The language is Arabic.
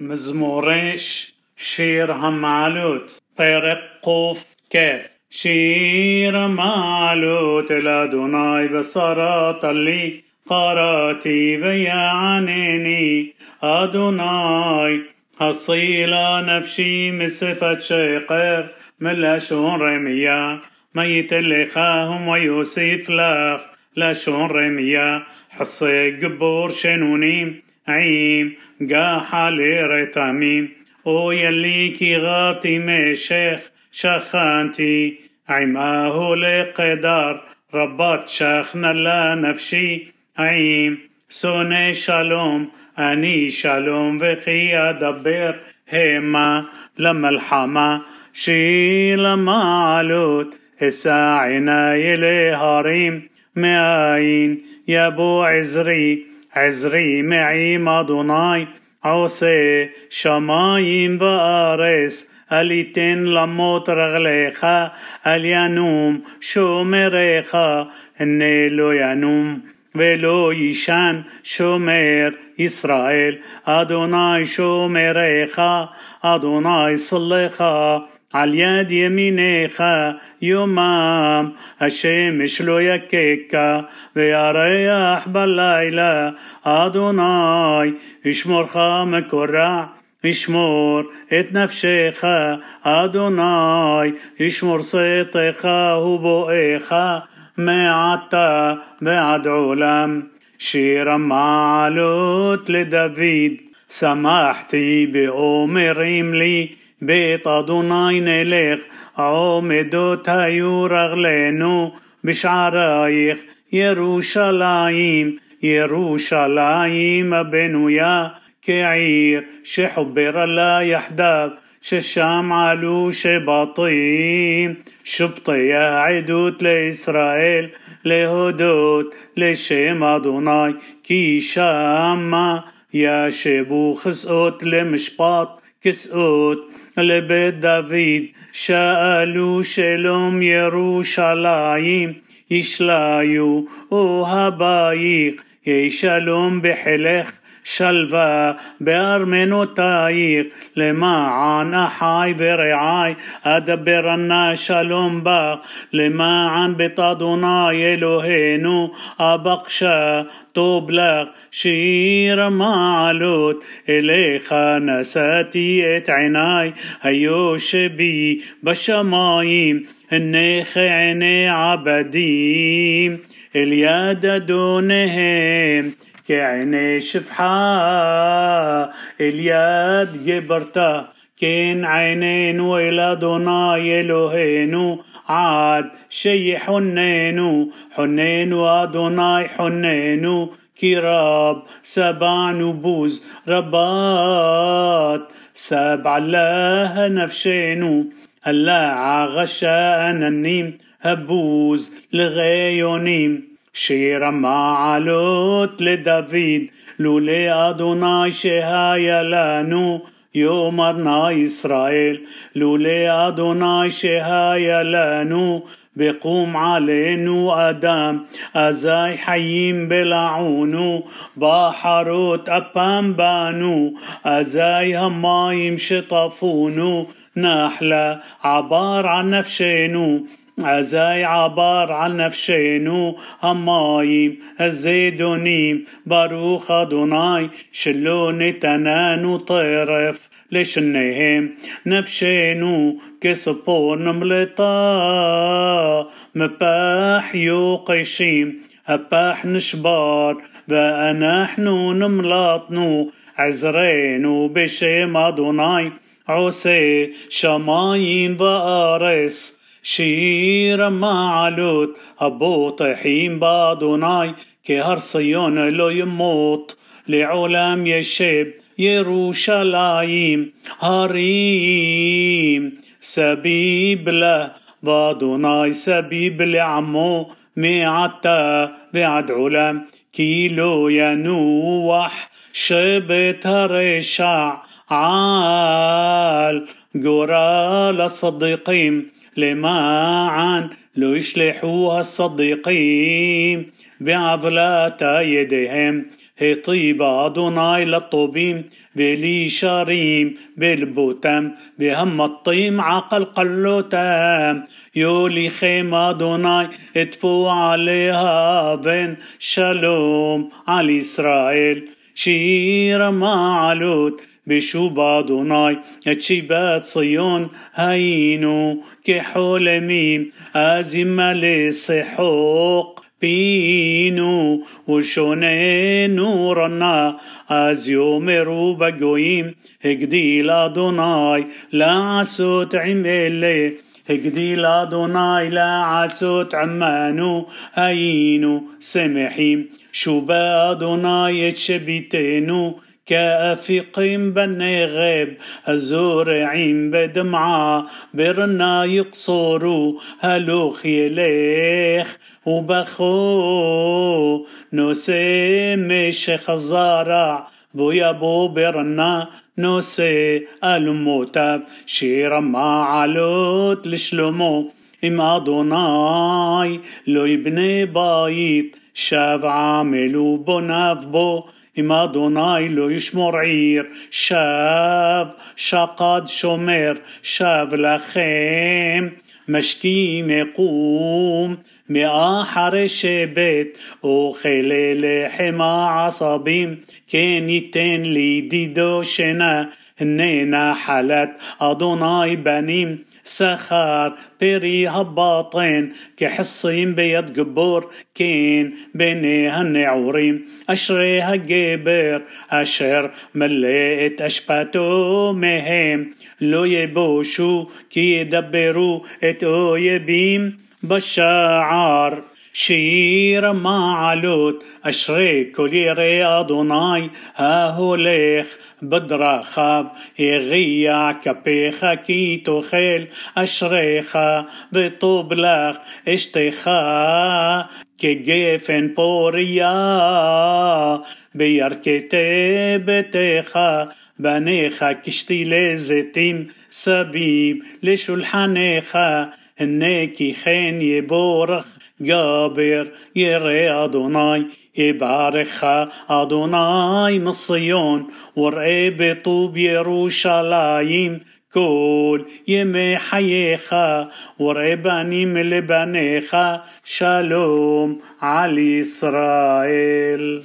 مزموريش شير همعلوت طيرق قوف كيف شير معلوت لأدوناي بصرات لي قراتي بيعنيني أدوناي هصيلة نفشي مسفة شيقر من لشون رمية ميت اللي خاهم ويوسف لخ. لشون رمية حصي قبور شنونيم عيم قاحة لرتاميم أو يلي كي غارتي مشيخ شخانتي عماه لقدار ربات شخنا لا نفشي عيم سوني شالوم أني شالوم وخي أدبر هما لما الحما شي لما علوت هسا عناي لهاريم معين يا بو عزري עזרי מעם אדוני עושה שמיים וארץ אל יתן למות רגליך אל ינום שומריך הנה לא ינום ולא יישן שומר ישראל אדוני שומריך אדוני סלחה על יד ימיניך יומם, השמש לא יככה, וירח בלילה, אדוני ישמורך מקורע. ישמור את נפשך, אדוני, ישמור שאתך ובואך, מעתה ועד עולם. שיר המעלות לדוד, שמחתי באומרים לי, בית אדוני נלך, עומדות היו רגלינו בשערייך, ירושלים, ירושלים הבנויה כעיר שחוברה לה יחדיו ששם עלו שבטים, שבטי העדות לישראל, להודות לשם אדוני, כי שמה ישבו כסאות למשפט, כסאות לבית דוד, שאלו שלום ירושלים, ישליו אוהבייך, יהי שלום בחילך شلفة بأرمن وطايق لمعن احاي برعاي أدبرنا شلوم باغ لمعن بتضناي إلهينو أبقشا تبلغ شير معلوت اليخا نساتي اتعناي هيوش بي بشمايم النيخ عيني عبديم اليد دونهم كعيني شفحة اليد جبرته كين عينين وإلى دوناي إلهينو عاد شي حنينو. حنينو أدوناي حنينو كراب سبع نبوز ربات سبع الله نفشينو الله غشا أننيم هبوز لغيونيم שירמה עלות לדוד, לולא אדוני שהיה לנו, יאמרנה ישראל, לולא אדוני שהיה לנו, بقوم علينا أدم أزاي حيين بلعونو بحروت أبام بانو أزاي همايم شطفونو نحلة عبار عن نفشينو أزاي عبار عن نفشينو همايم الزيدونيم باروخ أدوناي شلو نتنانو طرف لشنهم. נפשנו כציפור נמלטה מפח יוקשים הפח נשבר ואנחנו נמלטנו עזרנו בשם אדוני עושה שמים וארץ שיר המעלות הבוטחים באדוני כהר ציון לא ימוט לעולם ישב ירושלים הרים סביב לה ואדוני סביב לעמו מעתה ועד עולם כי לא ינוח שבט הרשע על גורל הצדיקים למען לא ישלחו הצדיקים بعضلة يديهم. هيطي بعضنا إلى الطوبيم بلي شريم بالبوتم بهم الطيم عقل قلوتم يولي خيمة دوناي اتبو عليها بن شلوم على إسرائيل. شير ما علوت بشوب أدوناي اتشيبات صيون هينو كحولميم أزم لسحوق بينو. وشوني نورنا از يومرو بقويم هجديل أدوناي لا عسوت عملي هجديل أدوناي لا عسوت عمانو هينو سمحيم شوبا أدوناي اتشبيتينو. كافقين بالنغب הזורעים בדמעה ברינה יקצורו הלוך ילך ובכה. נושא משך הזרע בוא יבוא ברינה. נושא אלומותיו שיר המעלות לשלמה אם אדוני לא יבנה בית שווא עמלו בוניו بو אם אדוני לא ישמור עיר, שב, שקד שומר, שב לכם, משקים יקום, מאחרי שבט, אוכל לחם העשבים, כן ייתן לידידו שינה, הנה נחלת אדוני בנים. سخر بري هباطين كحصين بيد قبور كين بيني هالنعورين أشري هالجبر אשר מילא את אשפתו מהם לא יבושו כי ידברו את אויבים בשער. שיר המעלות אשרי כל ירא אדוני ההולך בדרכיו יגיע כפיך כי תאכל אשריך וטוב לך אשתך כגפן פורייה בירכתי ביתך בניך כשתילי זיתים סביב הנה כי כן יבורך גבר ירא אדוני יברכך אדוני מציון בטוב ירושלים כל ימי חייך ورأي بنيم لبنيخا شالوم على إسرائيل.